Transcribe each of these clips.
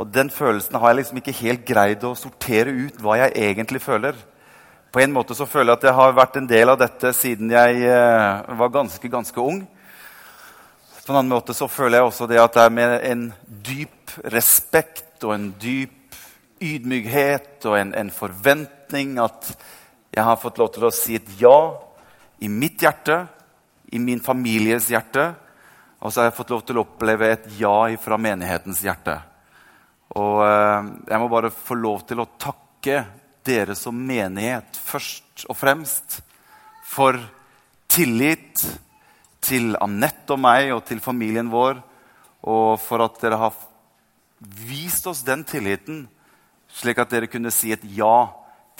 Og den følelsen har jeg liksom ikke helt greid å sortere ut hva jeg egentlig føler. På en måte så føler jeg at jeg har vært en del av dette siden jeg eh, var ganske, ganske ung. På en annen måte så føler jeg også det at det er med en dyp respekt og en dyp ydmykhet og en, en forventning at jeg har fått lov til å si et ja i mitt hjerte, i min families hjerte. Og så har jeg fått lov til å oppleve et ja fra menighetens hjerte. Og eh, jeg må bare få lov til å takke dere som menighet først og fremst for tillit til Anette og meg og til familien vår, og for at dere har vist oss den tilliten, slik at dere kunne si et ja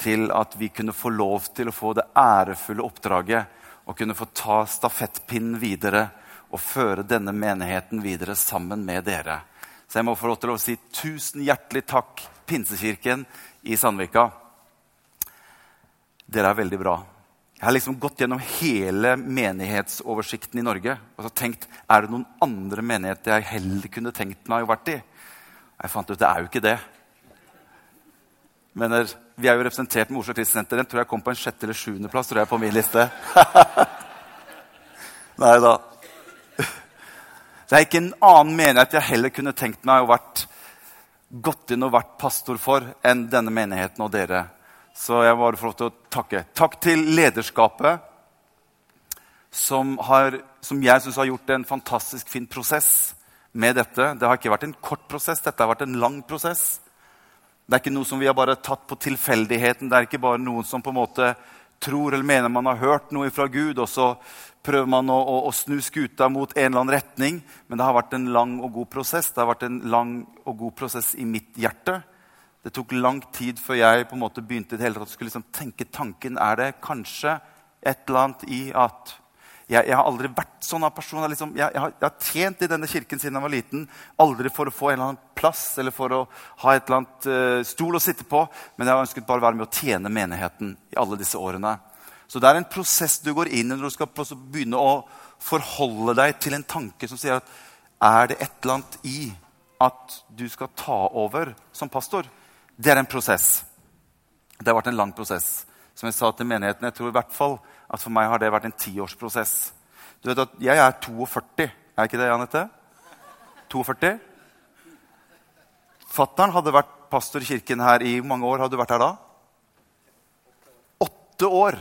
til at vi kunne få lov til å få det ærefulle oppdraget og kunne få ta stafettpinnen videre og føre denne menigheten videre sammen med dere. Så jeg må få lov til å si tusen hjertelig takk, Pinsekirken i Sandvika. Dere er veldig bra. Jeg har liksom gått gjennom hele menighetsoversikten i Norge og så tenkt er det noen andre menigheter jeg heller kunne tenkt meg å vært i. Jeg fant ut det er jo ikke det. Men vi er jo representert med Oslo Kristsenter. Den tror jeg kom på en sjette- eller sjuendeplass på min liste. Nei da. Det er ikke en annen menighet jeg heller kunne tenkt meg å vært gått inn og vært pastor for enn denne menigheten og dere. Så jeg bare får lov til å takke. Takk til lederskapet, som, har, som jeg syns har gjort en fantastisk fin prosess med dette. Det har ikke vært en kort prosess, dette har vært en lang prosess. Det er ikke noe som vi har bare tatt på tilfeldigheten. Det er ikke bare noen som på en måte tror eller mener man har hørt noe fra Gud, og så prøver man å, å, å, snu skuta mot en eller annen retning. Men det har vært en lang og god prosess. Det har vært en lang og god prosess i mitt hjerte. Det tok lang tid før jeg på en måte begynte det hele tatt, skulle liksom tenke tanken er det kanskje et eller annet i at jeg, jeg har aldri vært sånn av person. Jeg, liksom, jeg, jeg, har, jeg, har, tjent i denne kirken siden jeg var liten. Aldri for å få en eller annen plass eller for å ha et eller annet uh, stol å sitte på. Men jeg har ønsket bare å være med å tjene menigheten i alle disse årene. Så det er en prosess du går inn i når du skal begynne å forholde deg til en tanke som sier at er det et eller annet i at du skal ta over som pastor? Det er en prosess. Det har vært en lang prosess. Som jeg sa til menigheten, jeg tror i hvert fall at for meg har det vært en tiårsprosess. Du vet at Jeg er 42. Er ikke det, Janette? 42? Fattern hadde vært pastor i kirken her i mange år. Hadde du vært her da? Åtte år.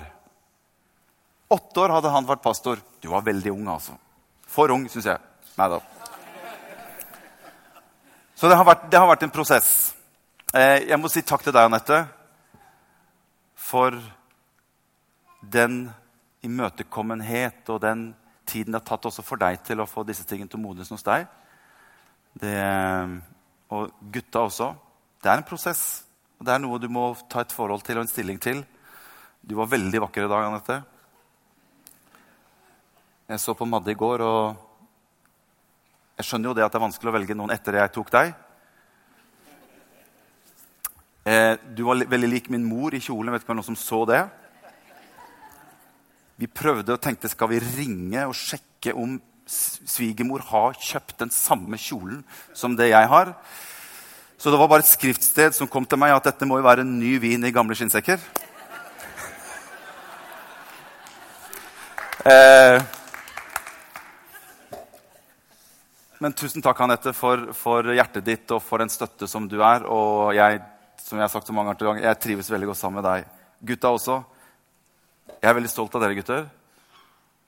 Åtte år hadde han vært pastor. Du var veldig ung, altså. For ung, syns jeg. Nei da. Så det har, vært, det har vært en prosess. Eh, jeg må si takk til deg, Anette, for den imøtekommenhet og den tiden det har tatt også for deg til å få disse tingene til å modnes hos deg. Det, og gutta også. Det er en prosess. og Det er noe du må ta et forhold til og en stilling til. Du var veldig vakker i dag, Anette. Jeg så på Madde i går, og jeg skjønner jo det at det er vanskelig å velge noen etter jeg tok deg. Eh, du var veldig lik min mor i kjolen. Vet ikke om noen som så det? Vi prøvde og tenkte skal vi ringe og sjekke om svigermor har kjøpt den samme kjolen som det jeg har. Så det var bare et skriftsted som kom til meg at dette må jo være en ny vin i gamle skinnsekker. Eh, Men tusen takk, Anette, for, for, hjertet ditt og for den støtte som du er. Og jeg, som jeg har sagt så mange ganger, jeg trives veldig godt sammen med deg. Gutta også. Jeg er veldig stolt av dere gutter.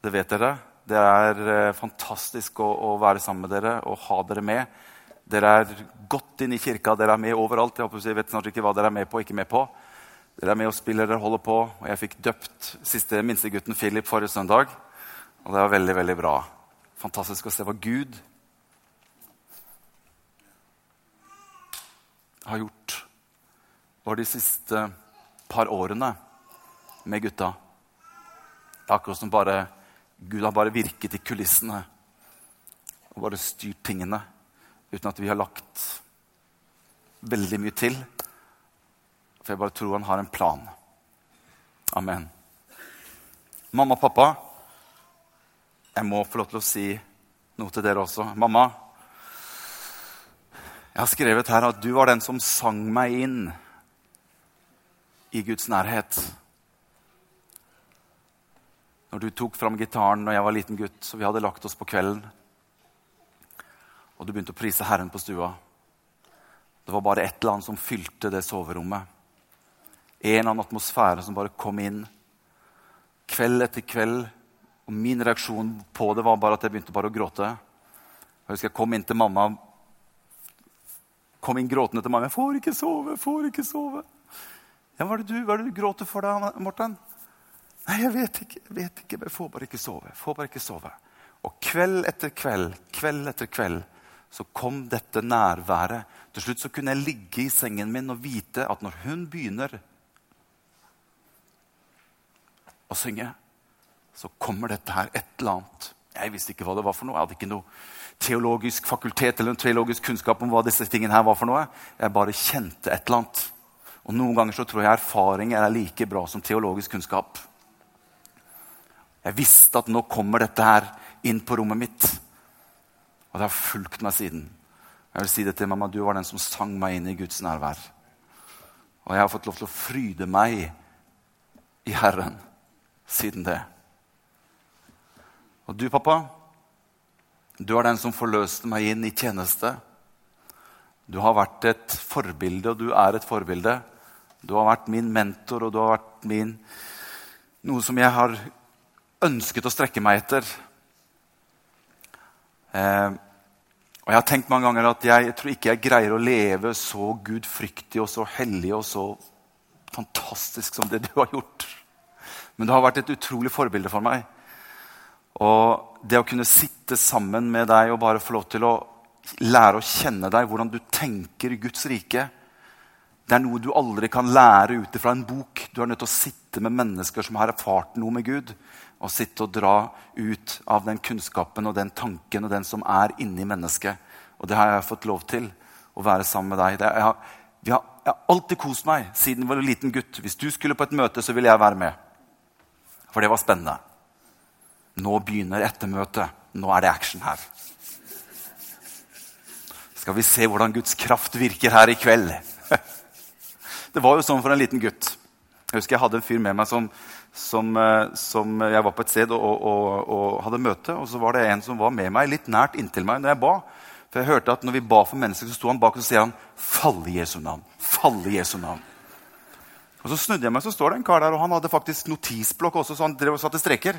Det vet dere. Det er eh, fantastisk å, å, være sammen med dere og ha dere med. Dere er godt inn i kirka, dere er med overalt. Jeg vet snart ikke hva dere er med på og ikke med på. Dere er med og spiller, dere holder på. Og jeg fikk døpt siste minstegutten Philip forrige søndag. Og det var veldig, veldig bra. Fantastisk å se hva Gud har gjort over de siste par årene med gutta. Det er akkurat som bare Gud har bare virket i kulissene og bare styrt tingene uten at vi har lagt veldig mye til. For jeg bare tror han har en plan. Amen. Mamma og pappa, jeg må få lov til å si noe til dere også. Mamma, Jeg har skrevet her at du var den som sang meg inn i Guds nærhet. Når du tok fram gitaren når jeg var liten gutt, så vi hadde lagt oss på kvelden, og du begynte å prise Herren på stua Det var bare et eller annet som fylte det soverommet. En eller annen atmosfære som bare kom inn. Kveld etter kveld. Og min reaksjon på det var bare at jeg begynte bare å gråte. Jeg husker jeg kom inn til mamma kom inn gråtende til mamma. 'Jeg får ikke sove, jeg får ikke sove.' Ja, hva er det du, hva er det du gråter for, da, Morten? Nei, jeg vet ikke. jeg vet ikke, Jeg får bare ikke sove. får bare ikke sove. Og kveld etter kveld, kveld etter kveld, så kom dette nærværet. Til slutt så kunne jeg ligge i sengen min og vite at når hun begynner å synge, så kommer dette her et eller annet. Jeg visste ikke hva det var for noe. Jeg hadde ikke noe teologisk fakultet eller en teologisk kunnskap om hva disse tingene her var for noe. Jeg bare kjente et eller annet. Og Noen ganger så tror jeg erfaring er like bra som teologisk kunnskap. Jeg visste at nå kommer dette her inn på rommet mitt. Og det har fulgt meg siden. Jeg vil si det til mamma, Du var den som sang meg inn i Guds nærvær. Og jeg har fått lov til å fryde meg i Herren siden det. Og du, pappa, du er den som forløste meg inn i tjeneste. Du har vært et forbilde, og du er et forbilde. Du har vært min mentor, og du har vært min Noe som jeg har ønsket å strekke meg etter. Eh, og Jeg har tenkt mange ganger at jeg, tror ikke jeg greier å leve så gudfryktig og så hellig og så fantastisk som det du har gjort. Men du har vært et utrolig forbilde for meg. Og det å kunne sitte sammen med deg og bare få lov til å lære å kjenne deg, hvordan du tenker i Guds rike, det er noe du aldri kan lære ut fra en bok. Du er nødt til å sitte med mennesker som har erfart noe med Gud. Og sitte og dra ut av den kunnskapen og den tanken og den som er inni mennesket. Og det har jeg fått lov til å være sammen med deg. Jeg, har, har, jeg, har, alltid kost meg siden jeg var en liten gutt. Hvis du skulle på et møte, så ville jeg være med. For det var spennende. Nå begynner ettermøtet. Nå er det action her. Skal vi se hvordan Guds kraft virker her i kveld? Det var jo sånn for en liten gutt. Jeg husker jeg hadde en fyr med meg som, som, eh, som jeg var på et sted og, og, og, hadde møte. Og så var det en som var med meg litt nært inntil meg når jeg ba. For jeg hørte at når vi ba for mennesker, så sto han bak og så sier han, 'Fall i Jesu navn'. Fall i Jesu navn. Og Så snudde jeg meg, så står det en kar der, og han hadde faktisk notisblokk også, så han drev og satte streker.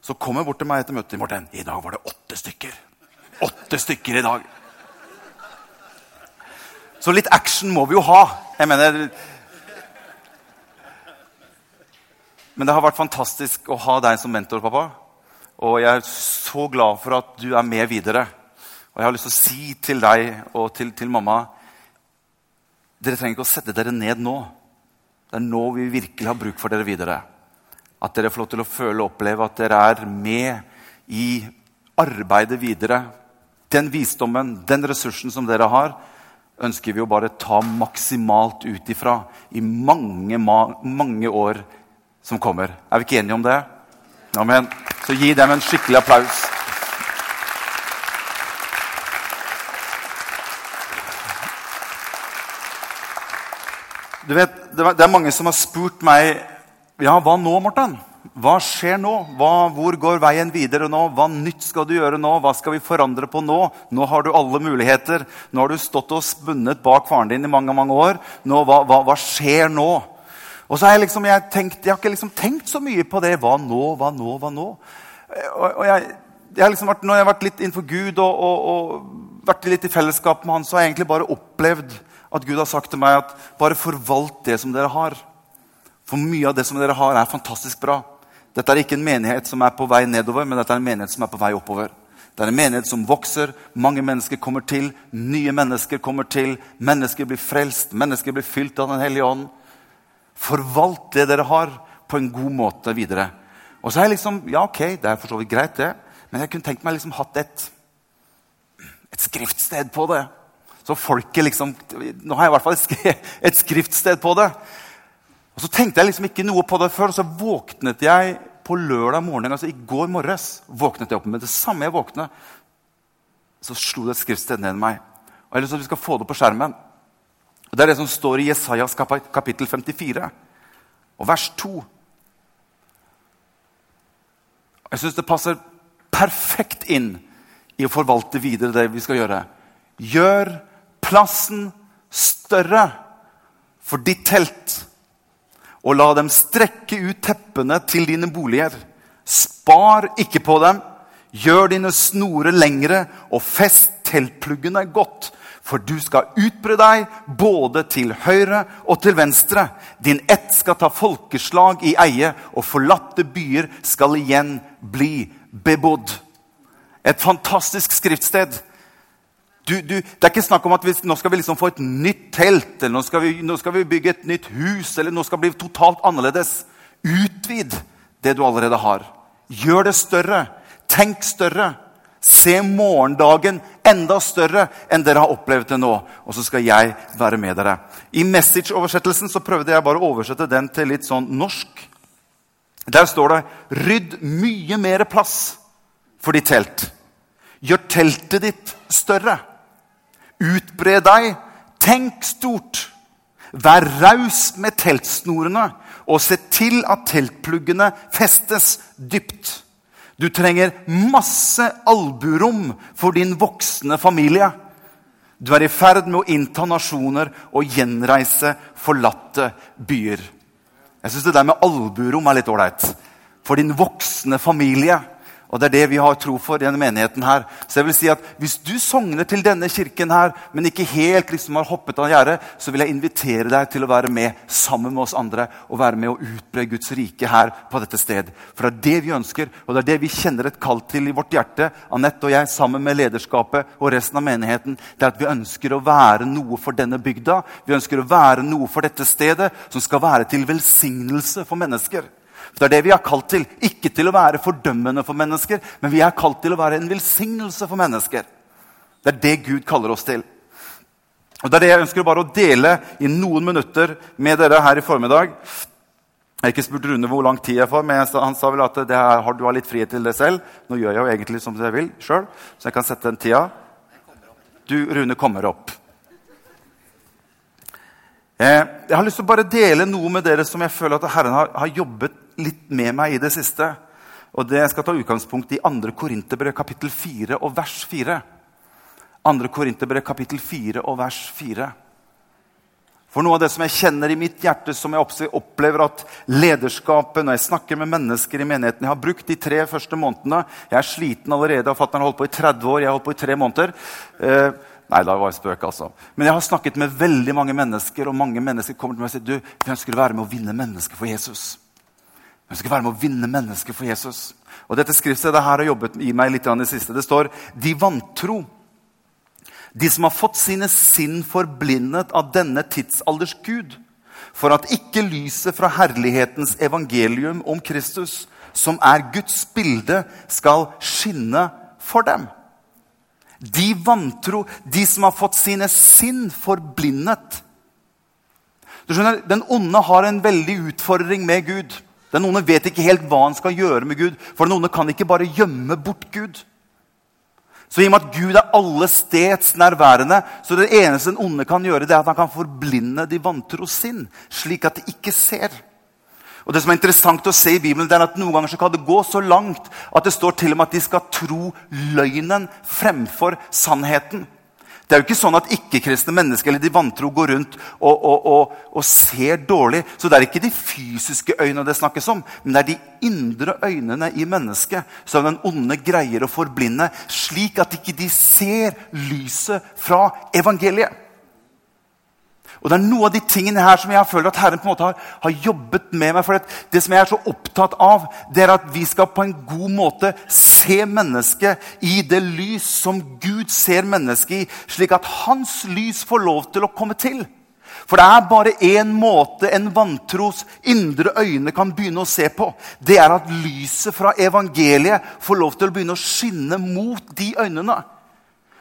Så kom jeg bort til meg etter møtet. Morten, I dag var det åtte stykker. Åtte stykker i dag. Så litt action må vi jo ha. Jeg mener Men det har vært fantastisk å ha deg som mentor, pappa. Og jeg er så glad for at du er med videre. Og jeg har lyst til å si til deg og til, til mamma Dere trenger ikke å sette dere ned nå. Det er nå vi virkelig har bruk for dere videre. At dere får lov til å føle og oppleve at dere er med i arbeidet videre. Den visdommen, den ressursen som dere har, ønsker vi å bare ta maksimalt ut ifra i mange, mange år som kommer. Er vi ikke enige om det? Amen. Så gi dem en skikkelig applaus. Du vet, Det er mange som har spurt meg ja, hva nå, Morten? Hva skjer nå? Hva, hvor går veien videre nå? Hva nytt skal du gjøre nå? Hva skal vi forandre på nå? Nå har du alle muligheter. Nå har du stått og spunnet bak faren din i mange mange år. Nå, hva, hva, hva, skjer nå? Og så har jeg, liksom, jeg, tenkt, jeg har ikke liksom tenkt så mye på det. Hva nå, hva nå, hva nå? Og, og jeg, jeg har liksom vært, når jeg har vært litt innenfor Gud og, og, og vært litt i fellesskap med Han, så har jeg egentlig bare opplevd at Gud har sagt til meg at bare forvalt det som dere har. For mye av det som dere har, er fantastisk bra. Dette er ikke en menighet som er på vei nedover, men dette er en menighet som er på vei oppover. Det er en menighet som vokser, mange mennesker kommer til, nye mennesker kommer til. Mennesker blir frelst, mennesker blir fylt av Den hellige ånd. Forvalt det dere har, på en god måte videre. Og så er jeg liksom, ja ok, det er for så vidt greit, det. Men jeg kunne tenkt meg liksom hatt et, et skriftsted på det. Så folket liksom Nå har jeg i hvert fall et skriftsted på det. Og Så tenkte jeg liksom ikke noe på det før, og så våknet jeg på lørdag morgen, altså i går morges. våknet jeg opp Med det samme jeg våknet, så slo det et skriftsted ned i meg. Og jeg har lyst til at vi skal få det på skjermen. Og Det er det som står i Jesajas kapittel 54 og vers 2. Jeg syns det passer perfekt inn i å forvalte videre det vi skal gjøre. Gjør plassen større for ditt telt, og la dem strekke ut teppene til dine boliger. Spar ikke på dem. Gjør dine snorer lengre, og fest teltpluggene godt. For du skal utbre deg både til høyre og til venstre. Din ett skal ta folkeslag i eie, og forlatte byer skal igjen bli bebodd. Et fantastisk skriftsted. Du, du, det er ikke snakk om at vi, nå skal vi liksom få et nytt telt, eller nå skal, vi, nå skal vi bygge et nytt hus, eller nå skal det bli totalt annerledes. Utvid det du allerede har. Gjør det større. Tenk større. Se morgendagen enda større enn dere har opplevd det nå. Og så skal jeg være med dere. I Message-oversettelsen så prøvde jeg bare å oversette den til litt sånn norsk. Der står det 'Rydd mye mer plass for ditt telt'. Gjør teltet ditt større. Utbre deg. Tenk stort. Vær raus med teltsnorene, og se til at teltpluggene festes dypt. Du trenger masse alburom for din voksne familie. Du er i ferd med å innta nasjoner og gjenreise forlatte byer. Jeg syns det der med alburom er litt ålreit. For din voksne familie. Og Det er det vi har tro for i denne menigheten. her. Så jeg vil si at Hvis du sogner til denne kirken, her, men ikke helt liksom har hoppet av gjerdet, så vil jeg invitere deg til å være med sammen med oss andre og være med å utbre Guds rike her på dette sted. For det er det vi ønsker, og det er det vi kjenner et kall til i vårt hjerte. Anette og jeg sammen med lederskapet og resten av menigheten. Det er at vi ønsker å være noe for denne bygda. Vi ønsker å være noe for dette stedet som skal være til velsignelse for mennesker. Det er det vi er kalt til. Ikke til å være fordømmende for mennesker, men vi er kalt til å være en velsignelse for mennesker. Det er det Gud kaller oss til. Og Det er det jeg ønsker bare å dele i noen minutter med dere her i formiddag. Jeg har ikke spurt Rune hvor lang tid jeg får, men han sa vel at her, har du har litt frihet til det selv. Nå gjør jeg jo egentlig som jeg vil sjøl, så jeg kan sette den tida. Du, Rune, kommer opp. Eh, jeg har lyst til å bare dele noe med dere som jeg føler at Herren har, har jobbet litt med meg i det siste. Og det skal ta utgangspunkt i 2. Korinterbrev kapittel 4 og vers 4. 2. Korinterbrev kapittel 4 og vers 4. For noe av det som jeg kjenner i mitt hjerte, som jeg opplever at lederskapet Når jeg snakker med mennesker i menigheten Jeg har brukt de tre første månedene. Jeg er sliten allerede. Fatter'n har holdt på i 30 år. Jeg har holdt på i tre måneder. Eh, nei, da var jeg spøk, altså. Men jeg har snakket med veldig mange mennesker, og mange mennesker kommer til meg og sier du, vi ønsker å være med å vinne mennesker for Jesus. Vi skal være med å vinne mennesker for Jesus. Og Dette skriftstedet her har jobbet i meg litt i det siste. Det står de vantro. De som har fått sine sinn forblindet av denne tidsalders Gud, for at ikke lyset fra herlighetens evangelium om Kristus, som er Guds bilde, skal skinne for dem. De vantro, de som har fått sine sinn forblindet. Du skjønner, Den onde har en veldig utfordring med Gud. Den onde vet ikke helt hva han skal gjøre med Gud, for den onde kan ikke bare gjemme bort Gud. Så i og med at Gud er alle steds nærværende, så det eneste den onde kan gjøre, det er at han kan forblinde de vantro sinn, slik at de ikke ser. Og det som er interessant å se i Bibelen, det er at Noen ganger så kan det gå så langt at det står til og med at de skal tro løgnen fremfor sannheten. Det er jo ikke sånn at ikke-kristne mennesker eller de vantro går rundt og, og, og, og, ser dårlig. Så det er ikke de fysiske øynene det snakkes om, men det er de indre øynene i mennesket som den onde greier å forblinde, slik at ikke de ser lyset fra evangeliet. Og Det er noe av de tingene her som jeg følt at Herren på en måte har, har jobbet med meg. for Det som jeg er så opptatt av, det er at vi skal på en god måte se mennesket i det lys som Gud ser mennesket i, slik at hans lys får lov til å komme til. For det er bare én måte en vantros indre øyne kan begynne å se på. Det er at lyset fra evangeliet får lov til å begynne å skinne mot de øynene.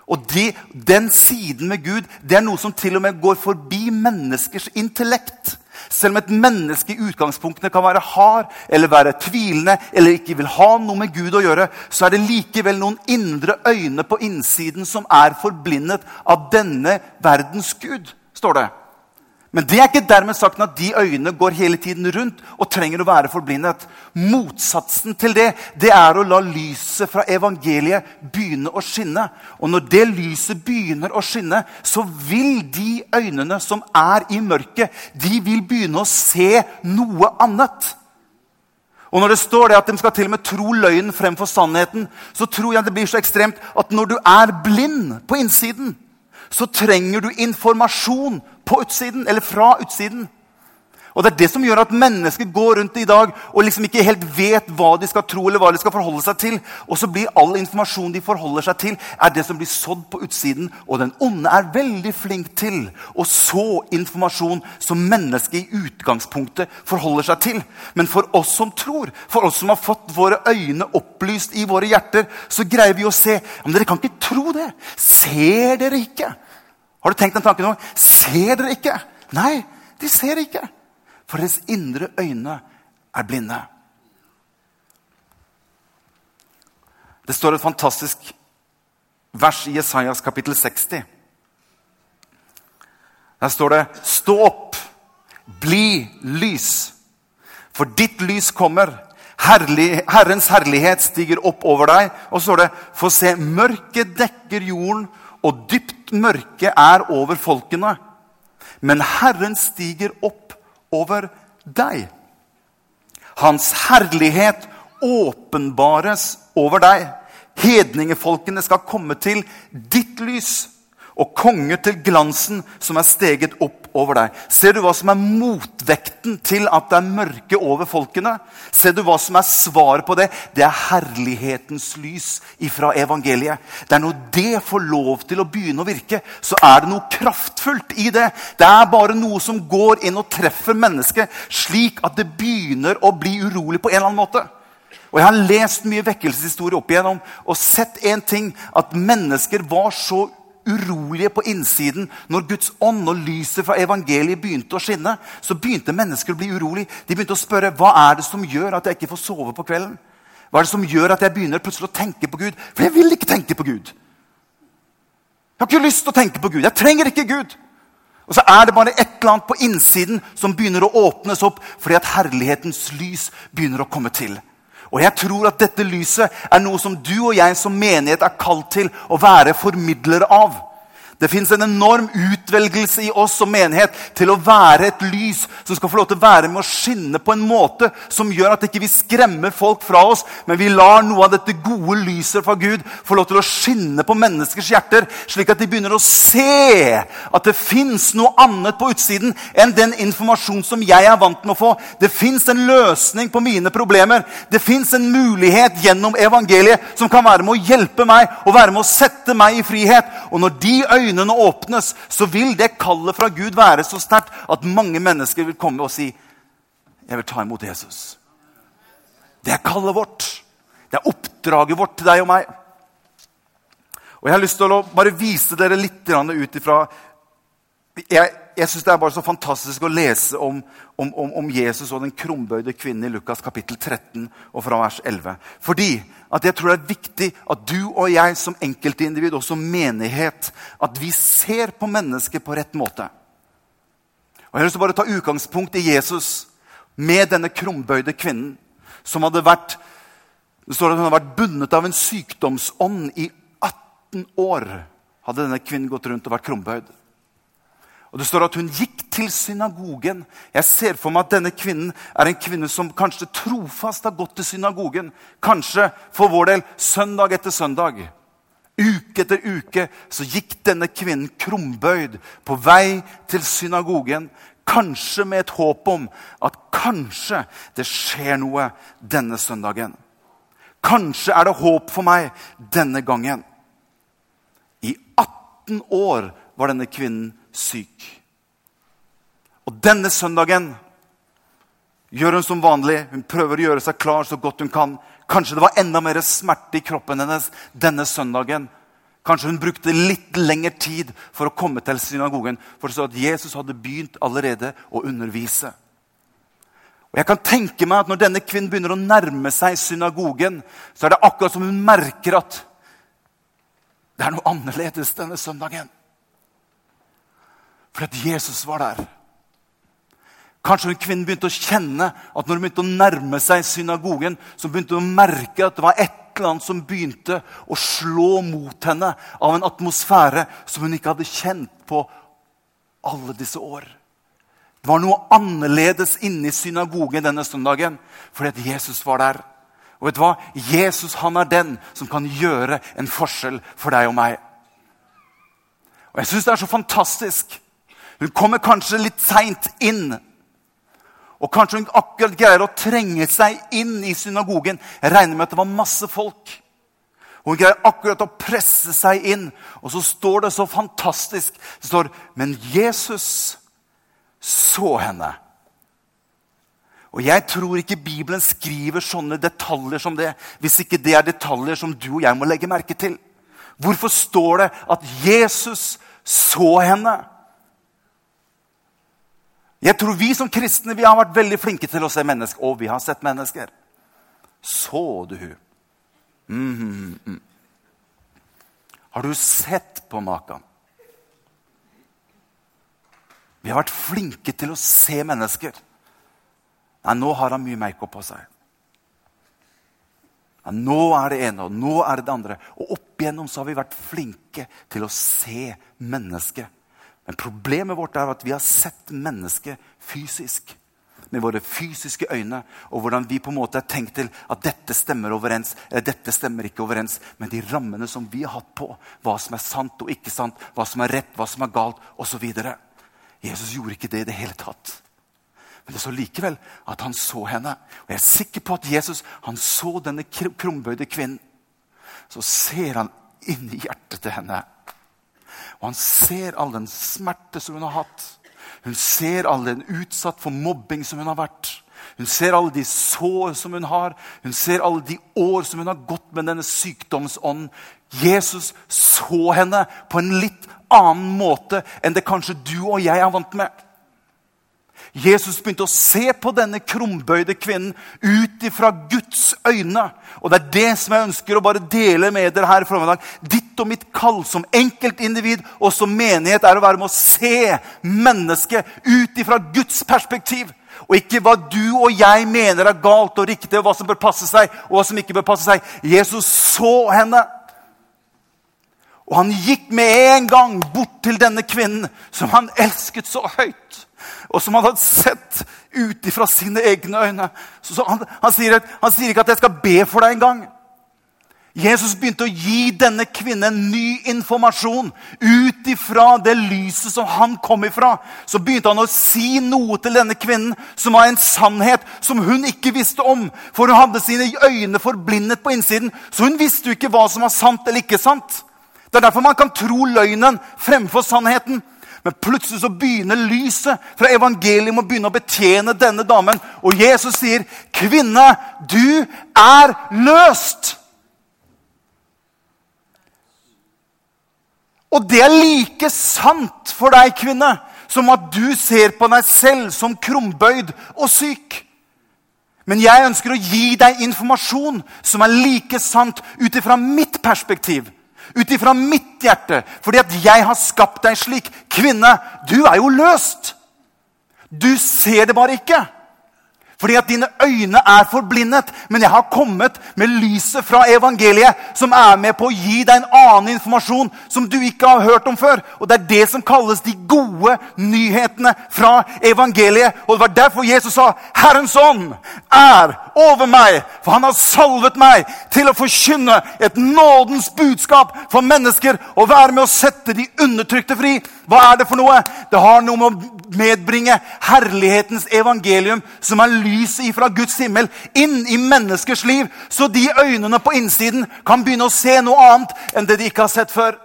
Og de, Den siden med Gud det er noe som til og med går forbi menneskers intellekt. Selv om et menneske i utgangspunktet kan være hard eller være tvilende eller ikke vil ha noe med Gud å gjøre, så er det likevel noen indre øyne på innsiden som er forblindet av denne verdens Gud, står det. Men det er ikke dermed sagt at de øynene går hele tiden rundt og trenger å være forblindet. Motsatsen til det det er å la lyset fra evangeliet begynne å skinne. Og når det lyset begynner å skinne, så vil de øynene som er i mørket, de vil begynne å se noe annet. Og når det står det at de skal til og med tro løgnen fremfor sannheten, så tror jeg det blir så ekstremt at når du er blind på innsiden, så trenger du informasjon på utsiden, eller fra utsiden. Og Det er det som gjør at mennesker går rundt i dag og liksom ikke helt vet hva de skal tro eller hva de skal forholde seg til. Og så blir all informasjon de forholder seg til, er det som blir sådd på utsiden. Og den onde er veldig flink til å så informasjon som mennesket i utgangspunktet forholder seg til. Men for oss som tror, for oss som har fått våre øyne opplyst i våre hjerter, så greier vi å se. Men dere kan ikke tro det. Ser dere ikke? Har du tenkt den tanken nå? Ser dere ikke? Nei, de ser ikke. For deres indre øyne er blinde. Det står et fantastisk vers i Jesajas kapittel 60. Der står det 'Stå opp, bli lys', for ditt lys kommer. Herlig, Herrens herlighet stiger opp over deg. Og så står det 'For se, mørket dekker jorden' og dypt mørke er over folkene. Men Herren stiger opp over deg. Hans herlighet åpenbares over deg. Hedningefolkene skal komme til ditt lys og konger til glansen som er steget opp over deg. Ser du hva som er motvekten til at det er mørke over folkene? Ser du hva som er svaret på det? Det er herlighetens lys ifra evangeliet. Det er når det får lov til å begynne å virke, så er det noe kraftfullt i det. Det er bare noe som går inn og treffer mennesket, slik at det begynner å bli urolig på en eller annen måte. Og Jeg har lest mye vekkelseshistorie opp igjennom og sett en ting. At mennesker var så urolige på innsiden. Når Guds ånd og lyset fra evangeliet begynte å skinne, så begynte mennesker å bli urolige. De begynte å spørre hva er det som gjør at jeg ikke får sove på kvelden. Hva er det som gjør at jeg begynner plutselig å tenke på Gud? For jeg vil ikke tenke på Gud. Jeg har ikke lyst til å tenke på Gud. Jeg trenger ikke Gud. Og så er det bare et eller annet på innsiden som begynner å åpnes opp fordi at herlighetens lys begynner å komme til. Og jeg tror at dette lyset er noe som du og jeg som menighet er kalt til å være formidlere av. Det fins en enorm utvelgelse i oss som menighet til å være et lys som skal få lov til å være med å skinne på en måte som gjør at ikke vi ikke skremmer folk fra oss, men vi lar noe av dette gode lyset fra Gud få lov til å skinne på menneskers hjerter, slik at de begynner å se at det fins noe annet på utsiden enn den informasjonen som jeg er vant med å få. Det fins en løsning på mine problemer. Det fins en mulighet gjennom evangeliet som kan være med å hjelpe meg og være med å sette meg i frihet. Og når de øynene øynene åpnes, så vil det kallet fra Gud være så sterkt at mange mennesker vil komme og si jeg vil ta imot Jesus. Det er kallet vårt. Det er oppdraget vårt til deg og meg. Og Jeg har lyst til å bare vise dere litt ut ifra Jeg, jeg syns det er bare så fantastisk å lese om, om, om, om Jesus og den krumbøyde kvinnen i Lukas kapittel 13 og fra vers 11. Fordi at jeg tror det er viktig at du og jeg som enkeltindivid og som menighet at vi ser på mennesket på rett måte. Og Jeg har lyst bare ta utgangspunkt i Jesus med denne krumbøyde kvinnen som hadde vært det står at hun hadde vært bundet av en sykdomsånd i 18 år. hadde denne kvinnen gått rundt og vært krumbøyd. Og Det står at hun gikk til synagogen. Jeg ser for meg at denne kvinnen er en kvinne som kanskje trofast har gått til synagogen. Kanskje for vår del søndag etter søndag. Uke etter uke så gikk denne kvinnen krumbøyd på vei til synagogen. Kanskje med et håp om at kanskje det skjer noe denne søndagen. Kanskje er det håp for meg denne gangen. I 18 år var denne kvinnen syk. Og denne søndagen gjør hun som vanlig. Hun prøver å gjøre seg klar så godt hun kan. Kanskje det var enda mer smerte i kroppen hennes denne søndagen. Kanskje hun brukte litt lengre tid for å komme til synagogen. For så at Jesus hadde begynt allerede å undervise. Og jeg kan tenke meg at Når denne kvinnen begynner å nærme seg synagogen, så er det akkurat som hun merker at det er noe annerledes denne søndagen. For at Jesus var der. Kanskje hun kvinnen begynte å kjenne at når hun begynte å nærme seg synagogen, så begynte hun å merke at det var et eller annet som begynte å slå mot henne av en atmosfære som hun ikke hadde kjent på alle disse år. Det var noe annerledes inne i synagogen denne søndagen fordi at Jesus var der. Og vet du hva? Jesus han er den som kan gjøre en forskjell for deg og meg. Og Jeg syns det er så fantastisk. Hun kommer kanskje litt seint inn. Og kanskje hun akkurat greier å trenge seg inn i synagogen. Jeg regner med at det var masse folk. Hun greier akkurat å presse seg inn. Og så står det så fantastisk Det står Men Jesus så henne. Og Jeg tror ikke Bibelen skriver sånne detaljer som det hvis ikke det er detaljer som du og jeg må legge merke til. Hvorfor står det at Jesus så henne? Jeg tror vi som kristne vi har vært veldig flinke til å se mennesker. Og vi har sett mennesker. Så du hun? Mm mm, Mm. Har du sett på maken? Vi har vært flinke til å se mennesker. Nei, nå har han mye makeup på seg. Nei, nå er det ene, og nå er det det andre. Og opp igjennom så har vi vært flinke til å se mennesket. Men problemet vårt er at vi har sett mennesket fysisk. Med våre fysiske øyne, og hvordan vi på en måte har tenkt til at dette stemmer overens, eller dette stemmer ikke overens Men de rammene som vi har hatt på. Hva som er sant og ikke sant, hva som er rett, hva som er galt, osv. Jesus gjorde ikke det i det hele tatt. Men det så likevel at han så henne. Og jeg er sikker på at Jesus han så denne krumbøyde kvinnen. Så ser han inn i hjertet til henne. Og han ser all den smerte som hun har hatt. Hun ser all den utsatt for mobbing som hun har vært. Hun ser alle de sår som hun har. Hun ser alle de år som hun har gått med denne sykdomsånden. Jesus så henne på en litt annen måte enn det kanskje du og jeg er vant med. Jesus begynte å se på denne krumbøyde kvinnen ut ifra Guds øyne. Og Det er det som jeg ønsker å bare dele med dere her i formiddag. Ditt og mitt kall som enkeltindivid og som menighet er å være med å se mennesket ut ifra Guds perspektiv. Og ikke hva du og jeg mener er galt og riktig, og hva som bør passe seg. og hva som ikke bør passe seg. Jesus så henne. Og han gikk med en gang bort til denne kvinnen som han elsket så høyt. Og som han hadde sett ut ifra sine egne øyne. Så han, han, sier, han, sier, ikke at 'jeg skal be for deg' engang. Jesus begynte å gi denne kvinnen ny informasjon ut ifra det lyset som han kom ifra. Så begynte han å si noe til denne kvinnen som var en sannhet som hun ikke visste om. For hun hadde sine øyne forblindet på innsiden, så hun visste jo ikke hva som var sant eller ikke sant. Det er derfor man kan tro løgnen fremfor sannheten. Men plutselig så begynner lyset fra evangeliet å begynne å betjene denne damen. Og Jesus sier, 'Kvinne, du er løst'. Og det er like sant for deg, kvinne, som at du ser på deg selv som krumbøyd og syk. Men jeg ønsker å gi deg informasjon som er like sant ut ifra mitt perspektiv ut ifra mitt hjerte, fordi at jeg har skapt deg slik. Kvinne, du er jo løst. Du ser det bare ikke. Fordi at dine øyne er forblindet. Men jeg har kommet med lyset fra evangeliet, som er med på å gi deg en annen informasjon som du ikke har hørt om før. Og Det er det som kalles de gode nyhetene fra evangeliet. Og Det var derfor Jesus sa, 'Herrens ånd er over meg', for han har salvet meg til å forkynne et nådens budskap for mennesker og være med å sette de undertrykte fri. Hva er det for noe? Det har noe med å medbringe herlighetens evangelium, som er lyset ifra Guds himmel, inn i menneskers liv, så de øynene på innsiden kan begynne å se noe annet enn det de ikke har sett før.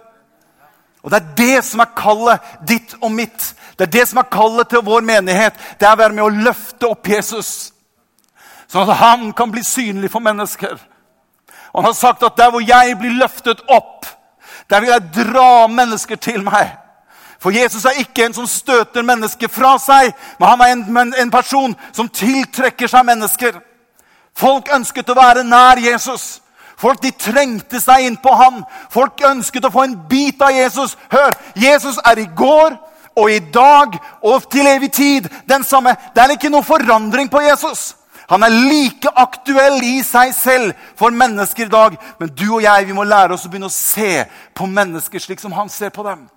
Og Det er det som er kallet ditt og mitt. Det er det som er kallet til vår menighet. Det er å være med å løfte opp Jesus, sånn at han kan bli synlig for mennesker. Og Han har sagt at der hvor jeg blir løftet opp, Der vil jeg dra mennesker til meg. For Jesus er ikke en som støter mennesker fra seg, men han er en, en person som tiltrekker seg mennesker. Folk ønsket å være nær Jesus. Folk de trengte seg inn på ham. Folk ønsket å få en bit av Jesus. Hør, Jesus er i går og i dag og til evig tid den samme. Det er ikke noe forandring på Jesus. Han er like aktuell i seg selv for mennesker i dag. Men du og jeg vi må lære oss å begynne å se på mennesker slik som han ser på dem.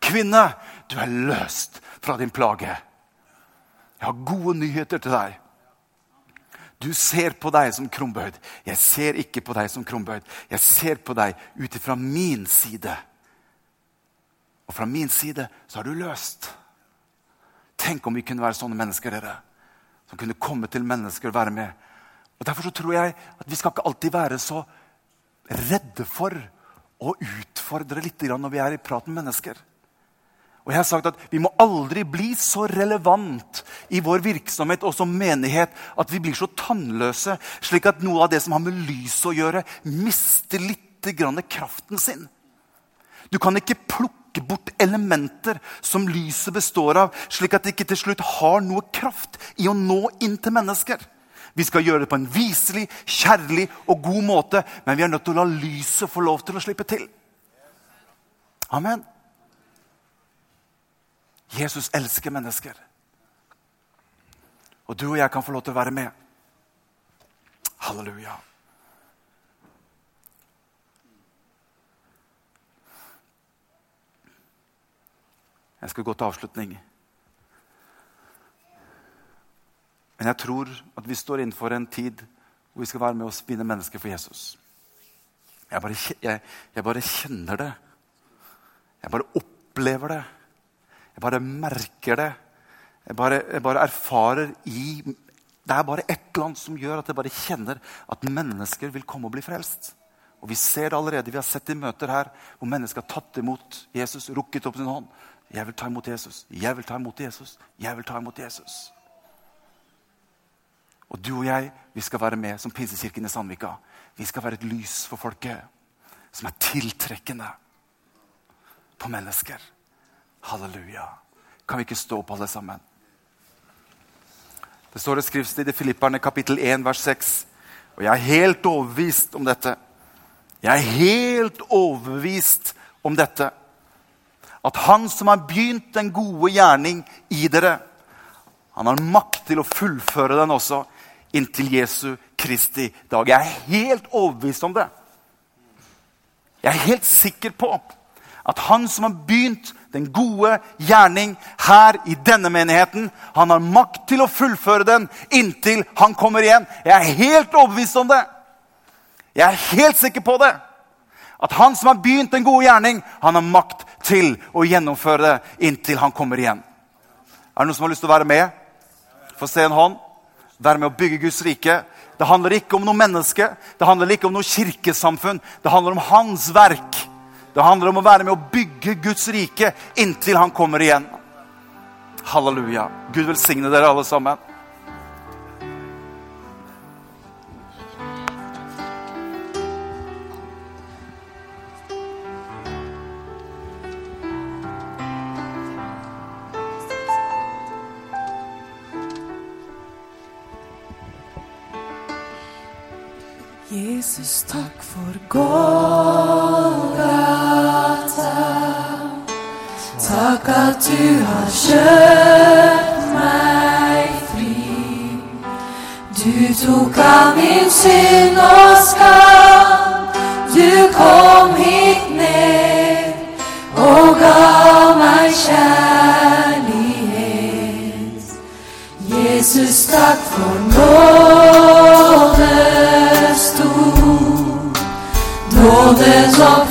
Kvinne, du er løst fra din plage. Jeg har gode nyheter til deg. Du ser på deg som krumbøyd. Jeg ser ikke på deg som krumbøyd. Jeg ser på deg ut ifra min side. Og fra min side så er du løst. Tenk om vi kunne være sånne mennesker, dere. Som kunne komme til mennesker og være med. Og Derfor så tror jeg at vi skal ikke alltid være så redde for å utfordre litt når vi er i prat med mennesker. Og jeg har sagt at Vi må aldri bli så relevant i vår virksomhet og som menighet at vi blir så tannløse, slik at noe av det som har med lyset å gjøre, mister litt kraften sin. Du kan ikke plukke bort elementer som lyset består av, slik at det ikke til slutt har noe kraft i å nå inn til mennesker. Vi skal gjøre det på en viselig, kjærlig og god måte, men vi er nødt til å la lyset få lov til å slippe til. Amen. Jesus elsker mennesker. Og du og jeg kan få lov til å være med. Halleluja. Jeg skal gå til avslutning. Men jeg tror at vi står innenfor en tid hvor vi skal være med og spinne mennesker for Jesus. Jeg bare, jeg, jeg bare kjenner det. Jeg bare opplever det. Jeg bare merker det. Jeg bare, jeg bare erfarer i Det er bare et eller annet som gjør at jeg bare kjenner at mennesker vil komme og bli frelst. Og Vi ser det allerede. Vi har sett i møter her hvor mennesker har tatt imot Jesus, rukket opp sin hånd. Jeg vil ta imot Jesus. Jeg vil ta imot Jesus. Jeg vil ta imot Jesus. Og du og jeg vi skal være med som Pinsekirken i Sandvika. Vi skal være et lys for folket som er tiltrekkende på mennesker. Halleluja. Kan vi ikke stå opp, alle sammen? Det står et skriftsted i Filipperne kapittel 1, vers 6. Og jeg er helt overbevist om dette. Jeg er helt overbevist om dette. At han som har begynt den gode gjerning i dere, han har makt til å fullføre den også inntil Jesu Kristi dag. Jeg er helt overbevist om det. Jeg er helt sikker på at han som har begynt den gode gjerning her i denne menigheten, han har makt til å fullføre den inntil han kommer igjen. Jeg er helt overbevist om det. Jeg er helt sikker på det. At han som har begynt den gode gjerning, han har makt til å gjennomføre det inntil han kommer igjen. Er det noen som har lyst til å være med? Få se en hånd. Være med å bygge Guds rike. Det handler ikke om noe menneske, det handler ikke om noe kirkesamfunn. Det handler om hans verk. Det handler om å være med å bygge Guds rike inntil han kommer igjen. Halleluja. Gud velsigne dere alle sammen. Jesus, takk for Golgata. Takk at du har kjøpt meg fri. Du tok av min synd og skam. Du kom hit Nådens opp for hver